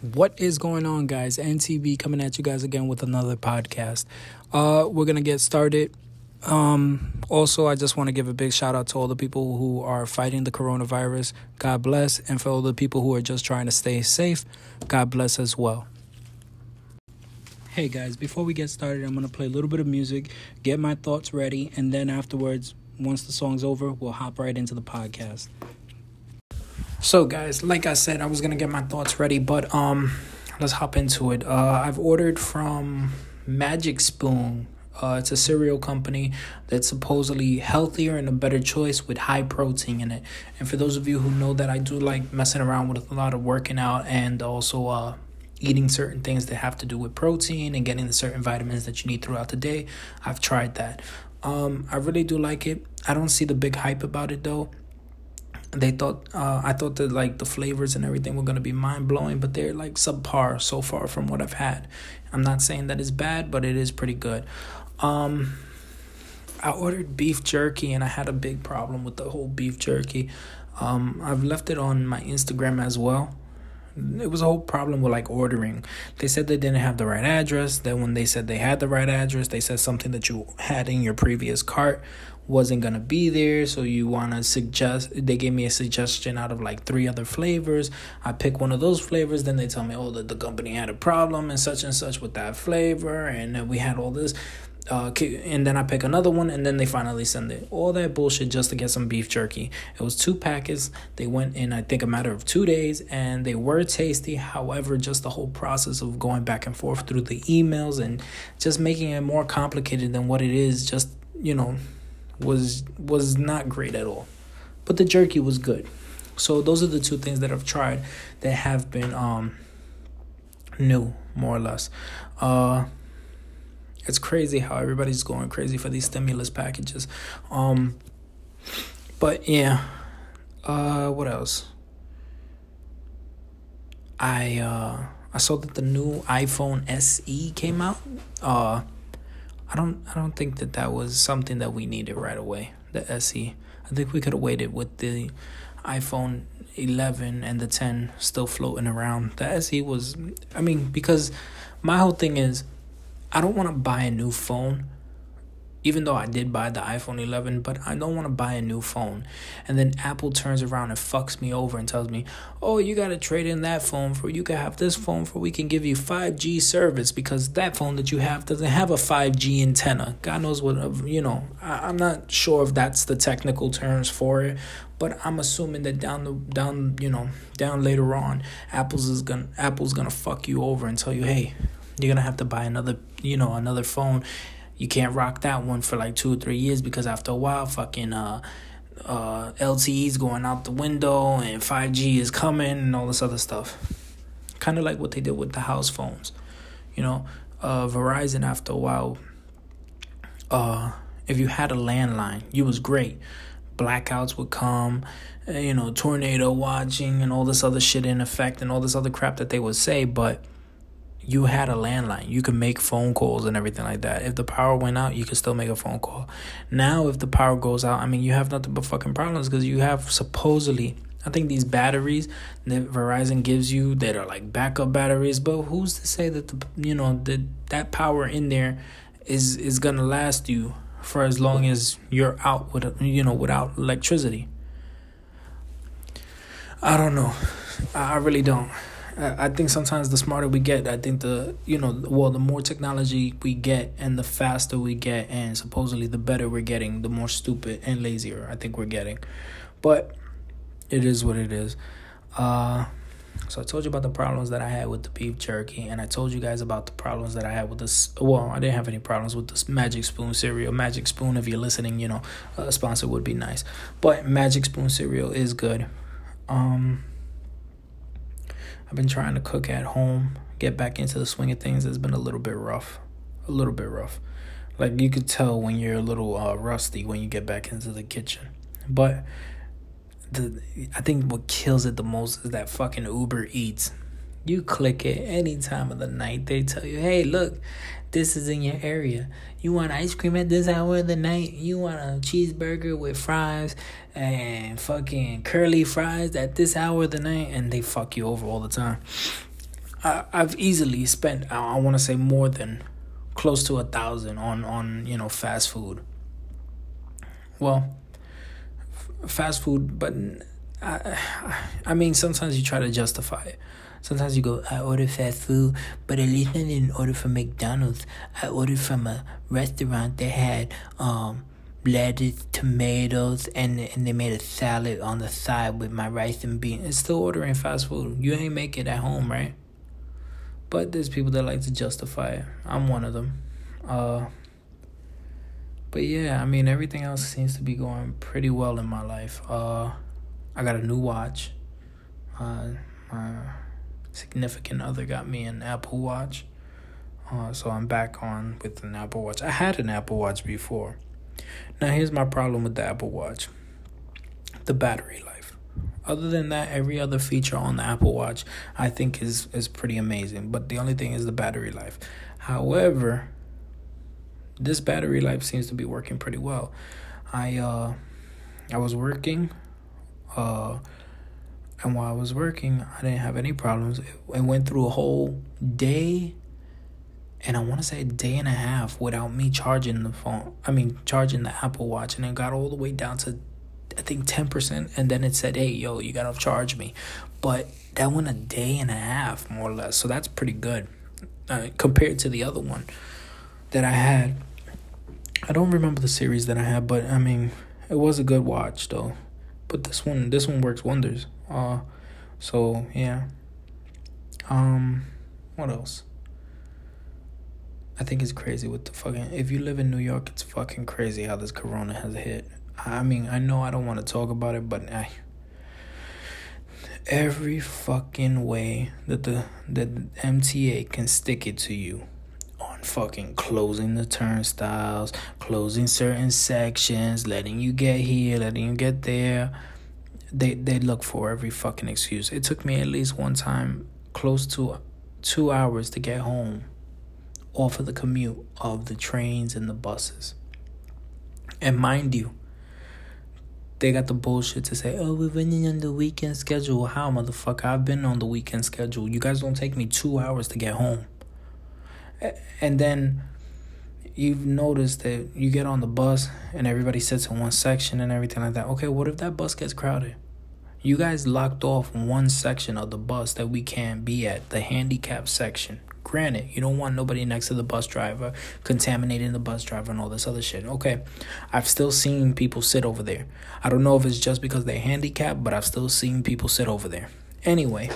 What is going on, guys? NTB coming at you guys again with another podcast. Uh, we're gonna get started. Um, also, I just want to give a big shout out to all the people who are fighting the coronavirus. God bless, and for all the people who are just trying to stay safe, God bless as well. Hey guys, before we get started, I'm gonna play a little bit of music, get my thoughts ready, and then afterwards, once the song's over, we'll hop right into the podcast. So guys, like I said, I was gonna get my thoughts ready, but um, let's hop into it. Uh, I've ordered from Magic Spoon. Uh, it's a cereal company that's supposedly healthier and a better choice with high protein in it. And for those of you who know that I do like messing around with a lot of working out and also uh, eating certain things that have to do with protein and getting the certain vitamins that you need throughout the day, I've tried that. Um, I really do like it. I don't see the big hype about it though they thought uh, I thought that like the flavors and everything were gonna be mind blowing, but they're like subpar so far from what I've had. I'm not saying that it's bad, but it is pretty good. Um, I ordered beef jerky and I had a big problem with the whole beef jerky. Um, I've left it on my Instagram as well. It was a whole problem with like ordering. They said they didn't have the right address. Then when they said they had the right address, they said something that you had in your previous cart wasn't gonna be there. So you want to suggest they gave me a suggestion out of like three other flavors. I pick one of those flavors. Then they tell me oh that the company had a problem and such and such with that flavor. And we had all this uh, and then I pick another one, and then they finally send it. All that bullshit just to get some beef jerky. It was two packets. They went in, I think, a matter of two days, and they were tasty. However, just the whole process of going back and forth through the emails and just making it more complicated than what it is, just, you know, was was not great at all. But the jerky was good. So those are the two things that I've tried that have been um new, more or less. Uh it's crazy how everybody's going crazy for these stimulus packages. Um but yeah. Uh what else? I uh I saw that the new iPhone SE came out. Uh I don't I don't think that that was something that we needed right away. The SE. I think we could have waited with the iPhone 11 and the 10 still floating around. The SE was I mean because my whole thing is I don't want to buy a new phone even though I did buy the iPhone 11, but I don't want to buy a new phone. And then Apple turns around and fucks me over and tells me, "Oh, you got to trade in that phone for you can have this phone for we can give you 5G service because that phone that you have doesn't have a 5G antenna." God knows what you know. I, I'm not sure if that's the technical terms for it, but I'm assuming that down the down you know down later on, Apple's is gonna Apple's gonna fuck you over and tell you, "Hey, you're gonna have to buy another you know another phone." you can't rock that one for like two or three years because after a while, fucking uh, uh, LTE's going out the window and 5G is coming and all this other stuff. Kind of like what they did with the house phones. You know, uh, Verizon after a while, uh, if you had a landline, you was great. Blackouts would come, eh, you know, tornado watching and all this other shit in effect and all this other crap that they would say, but you had a landline. You could make phone calls and everything like that. If the power went out, you could still make a phone call. Now, if the power goes out, I mean, you have nothing but fucking problems because you have supposedly, I think these batteries that Verizon gives you that are like backup batteries, but who's to say that the you know that that power in there is is gonna last you for as long as you're out with you know without electricity? I don't know. I really don't. I think sometimes the smarter we get, I think the you know well the more technology we get and the faster we get and supposedly the better we're getting, the more stupid and lazier I think we're getting. But it is what it is. Uh so I told you about the problems that I had with the beef jerky, and I told you guys about the problems that I had with this. Well, I didn't have any problems with this Magic Spoon cereal. Magic Spoon, if you're listening, you know, a sponsor would be nice. But Magic Spoon cereal is good. Um, I've been trying to cook at home, get back into the swing of things. It's been a little bit rough, a little bit rough. Like you could tell when you're a little uh, rusty when you get back into the kitchen. But the I think what kills it the most is that fucking Uber Eats. You click it any time of the night. They tell you, hey, look, this is in your area. You want ice cream at this hour of the night? You want a cheeseburger with fries and fucking curly fries at this hour of the night? And they fuck you over all the time. I, I've easily spent I, I want to say more than close to a thousand on on you know fast food. Well, f- fast food, but I I mean sometimes you try to justify it. Sometimes you go, I ordered fast food, but at least I didn't order from McDonald's. I ordered from a restaurant that had um lettuce, tomatoes, and and they made a salad on the side with my rice and beans. It's still ordering fast food. You ain't make it at home, right? But there's people that like to justify it. I'm one of them. Uh, but yeah, I mean everything else seems to be going pretty well in my life. Uh, I got a new watch. Uh, my significant other got me an Apple Watch. Uh, so I'm back on with an Apple Watch. I had an Apple Watch before. Now here's my problem with the Apple Watch. The battery life. Other than that, every other feature on the Apple Watch I think is is pretty amazing. But the only thing is the battery life. However, this battery life seems to be working pretty well. I uh I was working uh and while I was working, I didn't have any problems. It went through a whole day and I want to say a day and a half without me charging the phone. I mean, charging the Apple Watch, and it got all the way down to I think 10%, and then it said, hey, yo, you gotta charge me. But that went a day and a half, more or less. So that's pretty good uh, compared to the other one that I had. I don't remember the series that I had, but I mean, it was a good watch though. But this one, this one works wonders. Uh, so yeah. Um, what else? I think it's crazy with the fucking. If you live in New York, it's fucking crazy how this corona has hit. I mean, I know I don't want to talk about it, but I every fucking way that the that MTA can stick it to you on fucking closing the turnstiles, closing certain sections, letting you get here, letting you get there. They they look for every fucking excuse. It took me at least one time close to 2 hours to get home off of the commute of the trains and the buses. And mind you, they got the bullshit to say, oh, we're running on the weekend schedule. How, motherfucker? I've been on the weekend schedule. You guys don't take me two hours to get home. And then you've noticed that you get on the bus and everybody sits in one section and everything like that. Okay, what if that bus gets crowded? You guys locked off one section of the bus that we can't be at, the handicap section. Granted, you don't want nobody next to the bus driver contaminating the bus driver and all this other shit. Okay, I've still seen people sit over there. I don't know if it's just because they're handicapped, but I've still seen people sit over there. Anyway,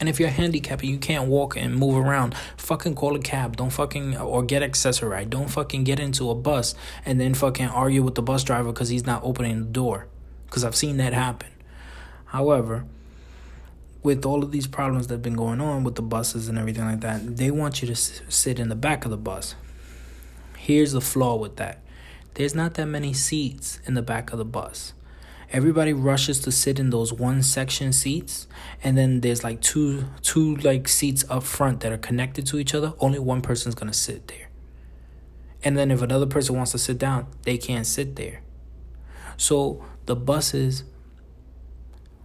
and if you're handicapped and you can't walk and move around, fucking call a cab. Don't fucking or get accessorized. Don't fucking get into a bus and then fucking argue with the bus driver because he's not opening the door. Because I've seen that happen. However, with all of these problems that have been going on with the buses and everything like that, they want you to sit in the back of the bus. Here's the flaw with that there's not that many seats in the back of the bus. Everybody rushes to sit in those one section seats, and then there's like two two like seats up front that are connected to each other. Only one person's gonna sit there. And then if another person wants to sit down, they can't sit there. So the buses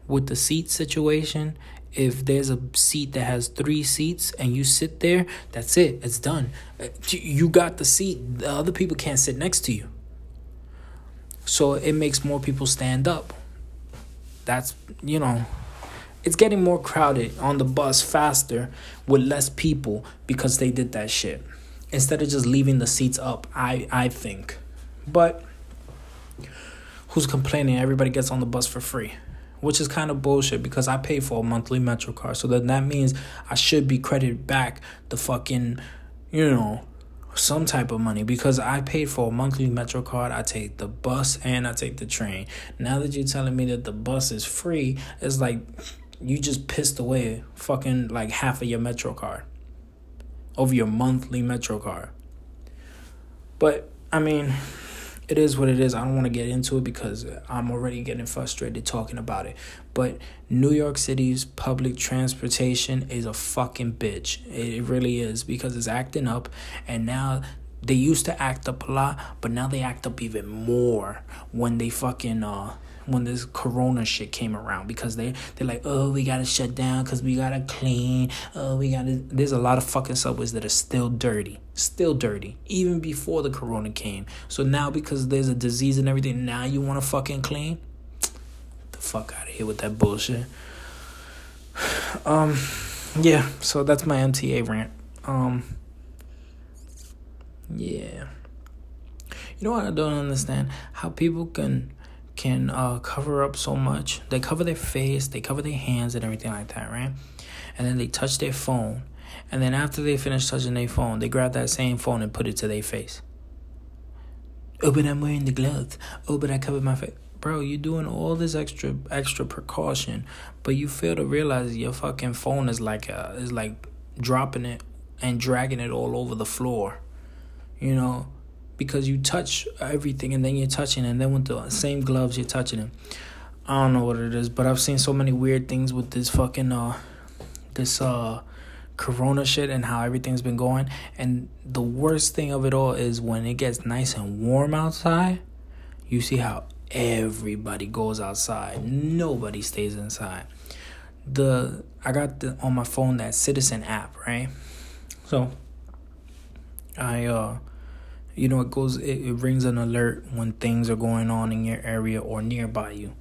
with the seat situation, if there's a seat that has three seats and you sit there, that's it. It's done. Uh, you got the seat. The other people can't sit next to you. So it makes more people stand up. That's, you know, it's getting more crowded on the bus faster with less people because they did that shit. Instead of just leaving the seats up, I I think. But who's complaining? Everybody gets on the bus for free which is kind of bullshit because I pay for a monthly Metro card. So then that means I should be credited back the fucking, you know, some type of money because I paid for a monthly Metro card. I take the bus and I take the train. Now that you're telling me that the bus is free, it's like you just pissed away fucking like half of your Metro card over your monthly Metro card. But I mean, it is what it is. I don't want to get into it because I'm already getting frustrated talking about it. But New York City's public transportation is a fucking bitch. It really is because it's acting up and now they used to act up a lot, but now they act up even more when they fucking uh when this corona shit came around because they they're like oh we gotta shut down because we gotta clean. Oh we gotta there's a lot of fucking subways that are still dirty still dirty even before the corona came. So now because there's a disease and everything now you want to fucking clean? The fuck out of here with that bullshit. Um yeah so that's my mta rant. Um yeah. You know what i don't understand? How people can can uh, cover up so much. They cover their face, they cover their hands, and everything like that, right? And then they touch their phone. And then after they finish touching their phone, they grab that same phone and put it to their face. Oh, but I'm wearing the gloves. Oh, but I covered my face. Bro, you're doing all this extra extra precaution, but you fail to realize your fucking phone is like uh, is like dropping it and dragging it all over the floor. You know, because you touch everything and then you're touching and then with the same gloves you're touching them. I don't know what it is, but I've seen so many weird things with this fucking uh this uh corona shit and how everything's been going and the worst thing of it all is when it gets nice and warm outside, you see how everybody goes outside. Nobody stays inside. The I got the on my phone that Citizen app, right? So I uh you know it goes it, it rings an alert when things are going on in your area or nearby you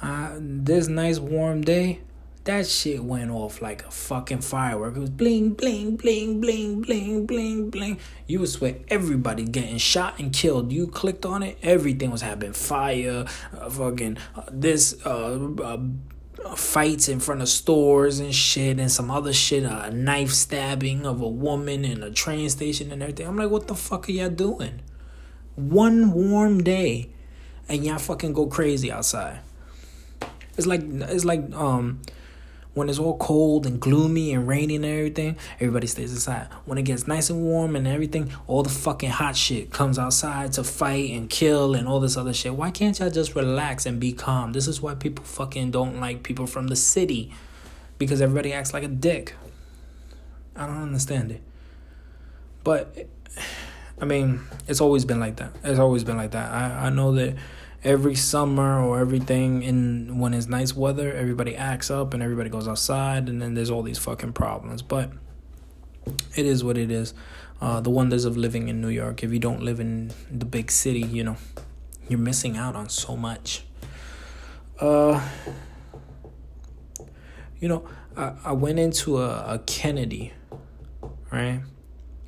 uh this nice warm day that shit went off like a fucking firework. It was bling, bling, bling, bling, bling, bling, bling. You would swear everybody getting shot and killed. You clicked on it, everything was happening. Fire, uh, fucking uh, this, uh, uh fights in front of stores and shit and some other shit, a knife stabbing of a woman in a train station and everything. I'm like, what the fuck are y'all doing? One warm day and y'all fucking go crazy outside. It's like it's like um when it's all cold and gloomy and rainy and everything, everybody stays inside. When it gets nice and warm and everything, all the fucking hot shit comes outside to fight and kill and all this other shit. Why can't y'all just relax and be calm? This is why people fucking don't like people from the city because everybody acts like a dick. I don't understand it. But I mean, it's always been like that. It's always been like that. I I know that every summer or everything in when it's nice weather, everybody acts up and everybody goes outside, and then there's all these fucking problems. But it is what it is. Uh, the wonders of living in New York. If you don't live in the big city, you know, you're missing out on so much. Uh, you know, I, I went into a, a Kennedy, right?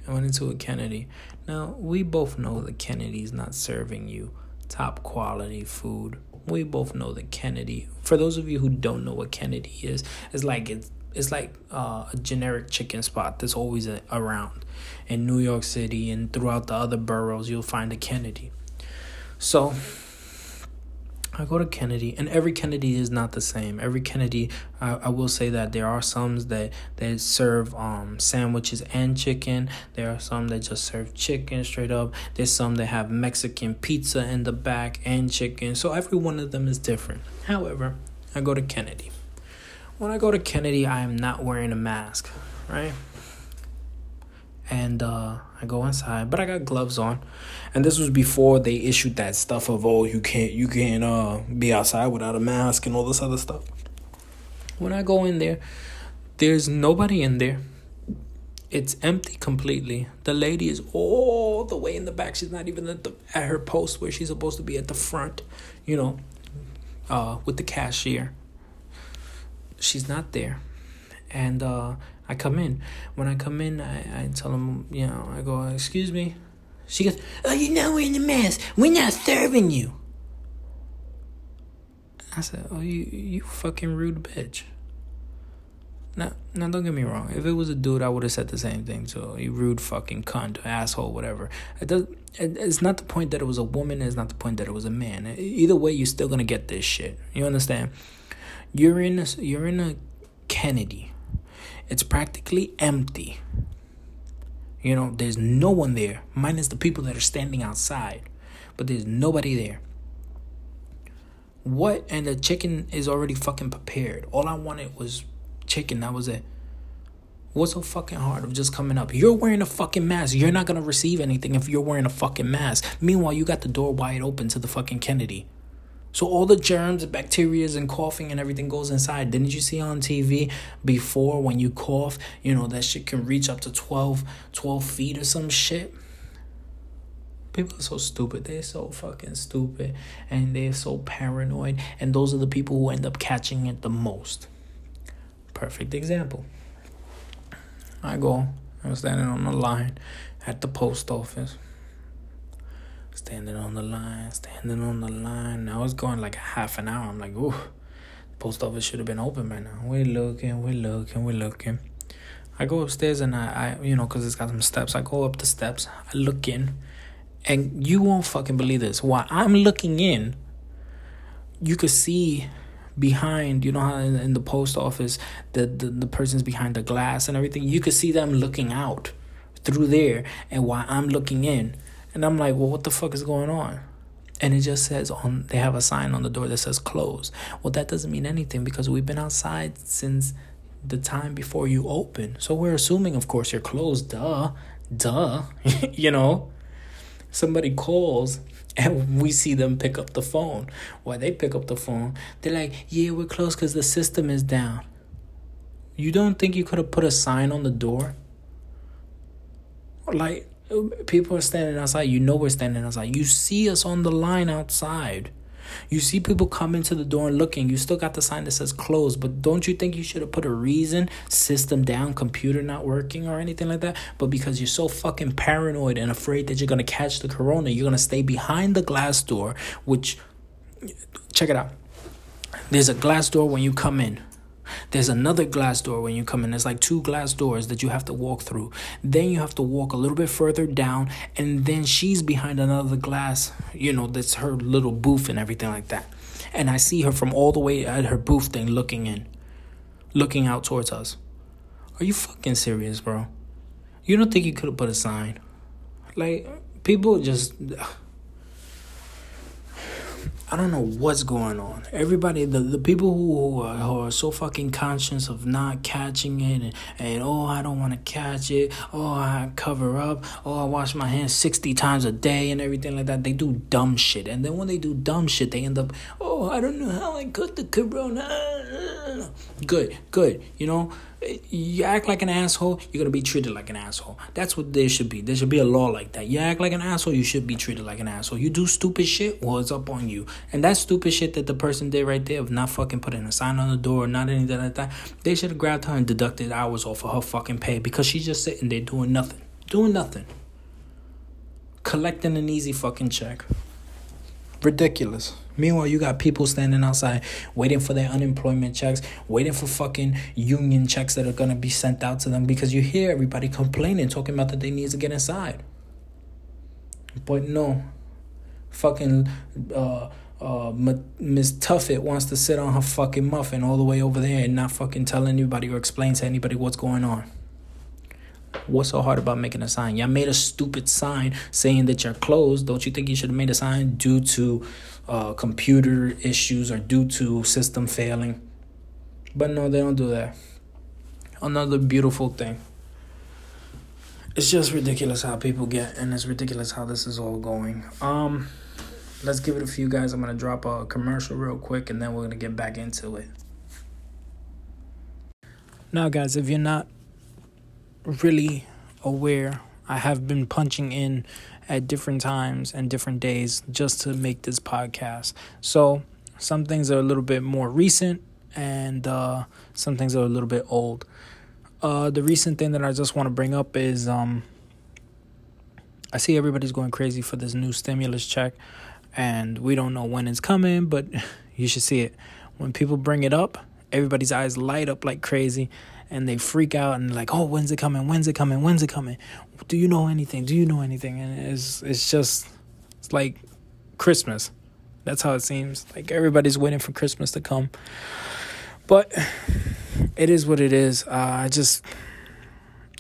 I went into a Kennedy. Now, we both know that Kennedy's not serving you top quality food. We both know that Kennedy. For those of you who don't know what Kennedy is, it's like it's it's like uh, a generic chicken spot that's always a, around in New York City and throughout the other boroughs. You'll find a Kennedy. So I go to Kennedy, and every Kennedy is not the same. Every Kennedy, I, I will say that there are some that that serve um sandwiches and chicken. There are some that just serve chicken straight up. There's some that have Mexican pizza in the back and chicken. So every one of them is different. However, I go to Kennedy. When I go to Kennedy, I am not wearing a mask, right? and uh, I go inside, but I got gloves on. And this was before they issued that stuff of oh you can't you can't uh, be outside without a mask and all this other stuff. When I go in there, there's nobody in there. It's empty completely. The lady is all the way in the back. She's not even at the at her post where she's supposed to be at the front, you know, uh, with the cashier. She's not there, and uh, I come in. When I come in, I, I tell them, you know, I go, excuse me. She goes, oh, you know we're wearing a mask. We're not serving you. I said, oh, you, you fucking rude bitch. Now, now, don't get me wrong. If it was a dude, I would have said the same thing too. You rude fucking cunt, asshole, whatever. It does. It, it's not the point that it was a woman. It's not the point that it was a man. Either way, you're still gonna get this shit. You understand? You're in a, you're in a Kennedy it's practically empty. You know, there's no one there, minus the people that are standing outside, but there's nobody there. What? And the chicken is already fucking prepared. All I wanted was chicken. That was it. What's so fucking hard of just coming up? You're wearing a fucking mask. You're not gonna receive anything if you're wearing a fucking mask. Meanwhile, you got the door wide open to the fucking Kennedy. So all the germs, bacteria, and coughing and everything goes inside. Didn't you see on TV before when you cough, you know, that shit can reach up to 12, 12 feet or some shit? People are so stupid. They're so fucking stupid. And they're so paranoid. And those are the people who end up catching it the most. Perfect example. I go, I'm standing on the line at the post office. Standing on the line, standing on the line. Now it's going like half an hour. I'm like, ooh, post office should have been open by now. We're looking, we're looking, we're looking. I go upstairs and I, I you know, because it's got some steps. I go up the steps. I look in, and you won't fucking believe this. While I'm looking in, you could see behind you know how in, in the post office the, the the person's behind the glass and everything you could see them looking out through there and while i'm looking in and I'm like, well, what the fuck is going on? And it just says on they have a sign on the door that says closed. Well, that doesn't mean anything because we've been outside since the time before you open. So we're assuming, of course, you're closed. Duh, duh. you know, somebody calls and we see them pick up the phone. Why they pick up the phone? They're like, yeah, we're closed because the system is down. You don't think you could have put a sign on the door? Like, people are standing outside. You know we're standing outside. You see us on the line outside. You see people come into the door and looking. You still got the sign that says closed, but don't you think you should have put a reason, system down, computer not working or anything like that? But because you're so fucking paranoid and afraid that you're gonna catch the corona, you're gonna stay behind the glass door, which check it out. There's a glass door when you come in. There's another glass door when you come in. There's like two glass doors that you have to walk through. Then you have to walk a little bit further down, and then she's behind another glass, you know, that's her little booth and everything like that. And I see her from all the way at her booth thing looking in, looking out towards us. Are you fucking serious, bro? You don't think you could have put a sign? Like, people just. I don't know what's going on. Everybody, the, the people who are, who are so fucking conscious of not catching it and, and oh, I don't want to catch it. Oh, I cover up. Oh, I wash my hands 60 times a day and everything like that. They do dumb shit. And then when they do dumb shit, they end up, oh, I don't know how I got the corona. Good, good. You know, you act like an asshole, you're gonna be treated like an asshole. That's what there should be. There should be a law like that. You act like an asshole, you should be treated like an asshole. You do stupid shit, well, it's up on you. And that stupid shit that the person did right there of not fucking putting a sign on the door, not anything like that, they should have grabbed her and deducted hours off of her fucking pay because she's just sitting there doing nothing. Doing nothing. Collecting an easy fucking check. Ridiculous. Meanwhile, you got people standing outside waiting for their unemployment checks, waiting for fucking union checks that are gonna be sent out to them because you hear everybody complaining, talking about that they need to get inside. But no, fucking uh, uh, Miss Tuffet wants to sit on her fucking muffin all the way over there and not fucking tell anybody or explain to anybody what's going on. What's so hard about making a sign? Y'all made a stupid sign saying that you're closed. Don't you think you should have made a sign due to uh, computer issues or due to system failing? But no, they don't do that. Another beautiful thing. It's just ridiculous how people get, and it's ridiculous how this is all going. Um, let's give it a few guys. I'm gonna drop a commercial real quick, and then we're gonna get back into it. Now, guys, if you're not really aware. I have been punching in at different times and different days just to make this podcast. So some things are a little bit more recent and uh, some things are a little bit old. Uh, the recent thing that I just want to bring up is um, I see everybody's going crazy for this new stimulus check, and we don't know when it's coming, but you should see it. When people bring it up, everybody's eyes light up like crazy and they freak out and like, oh, when's it coming? When's it coming? When's it coming? Do you know anything? Do you know anything? And it's it's just it's like Christmas. That's how it seems. Like everybody's waiting for Christmas to come. But it is what it is. Uh, I just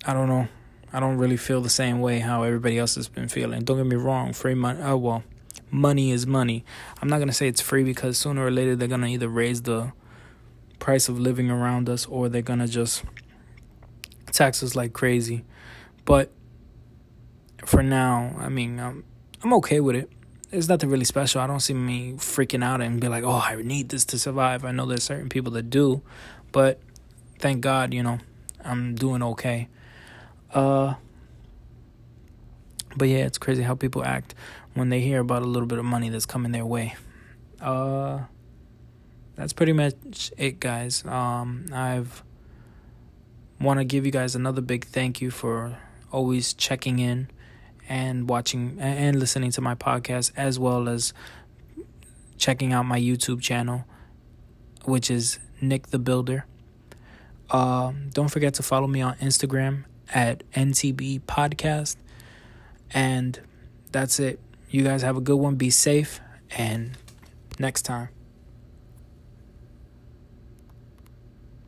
I don't know. I don't really feel the same way how everybody else has been feeling. Don't get me wrong, free money. Oh well, money is money. I'm not gonna say it's free because sooner or later they're gonna either raise the price of living around us or they're going to just tax us like crazy. But for now, I mean, I'm, I'm okay with it. it's nothing really special. I don't see me freaking out and be like, oh, I need this to survive. I know there's certain people that do, but thank God, you know, I'm doing okay. Uh, but yeah, it's crazy how people act when they hear about a little bit of money that's coming their way. Uh, that's pretty much it, guys. Um, I've want to give you guys another big thank you for always checking in and watching and listening to my podcast as well as checking out my YouTube channel, which is Nick the Builder. Um, don't forget to follow me on Instagram at NTB Podcast. And that's it. You guys have a good one. Be safe. And next time.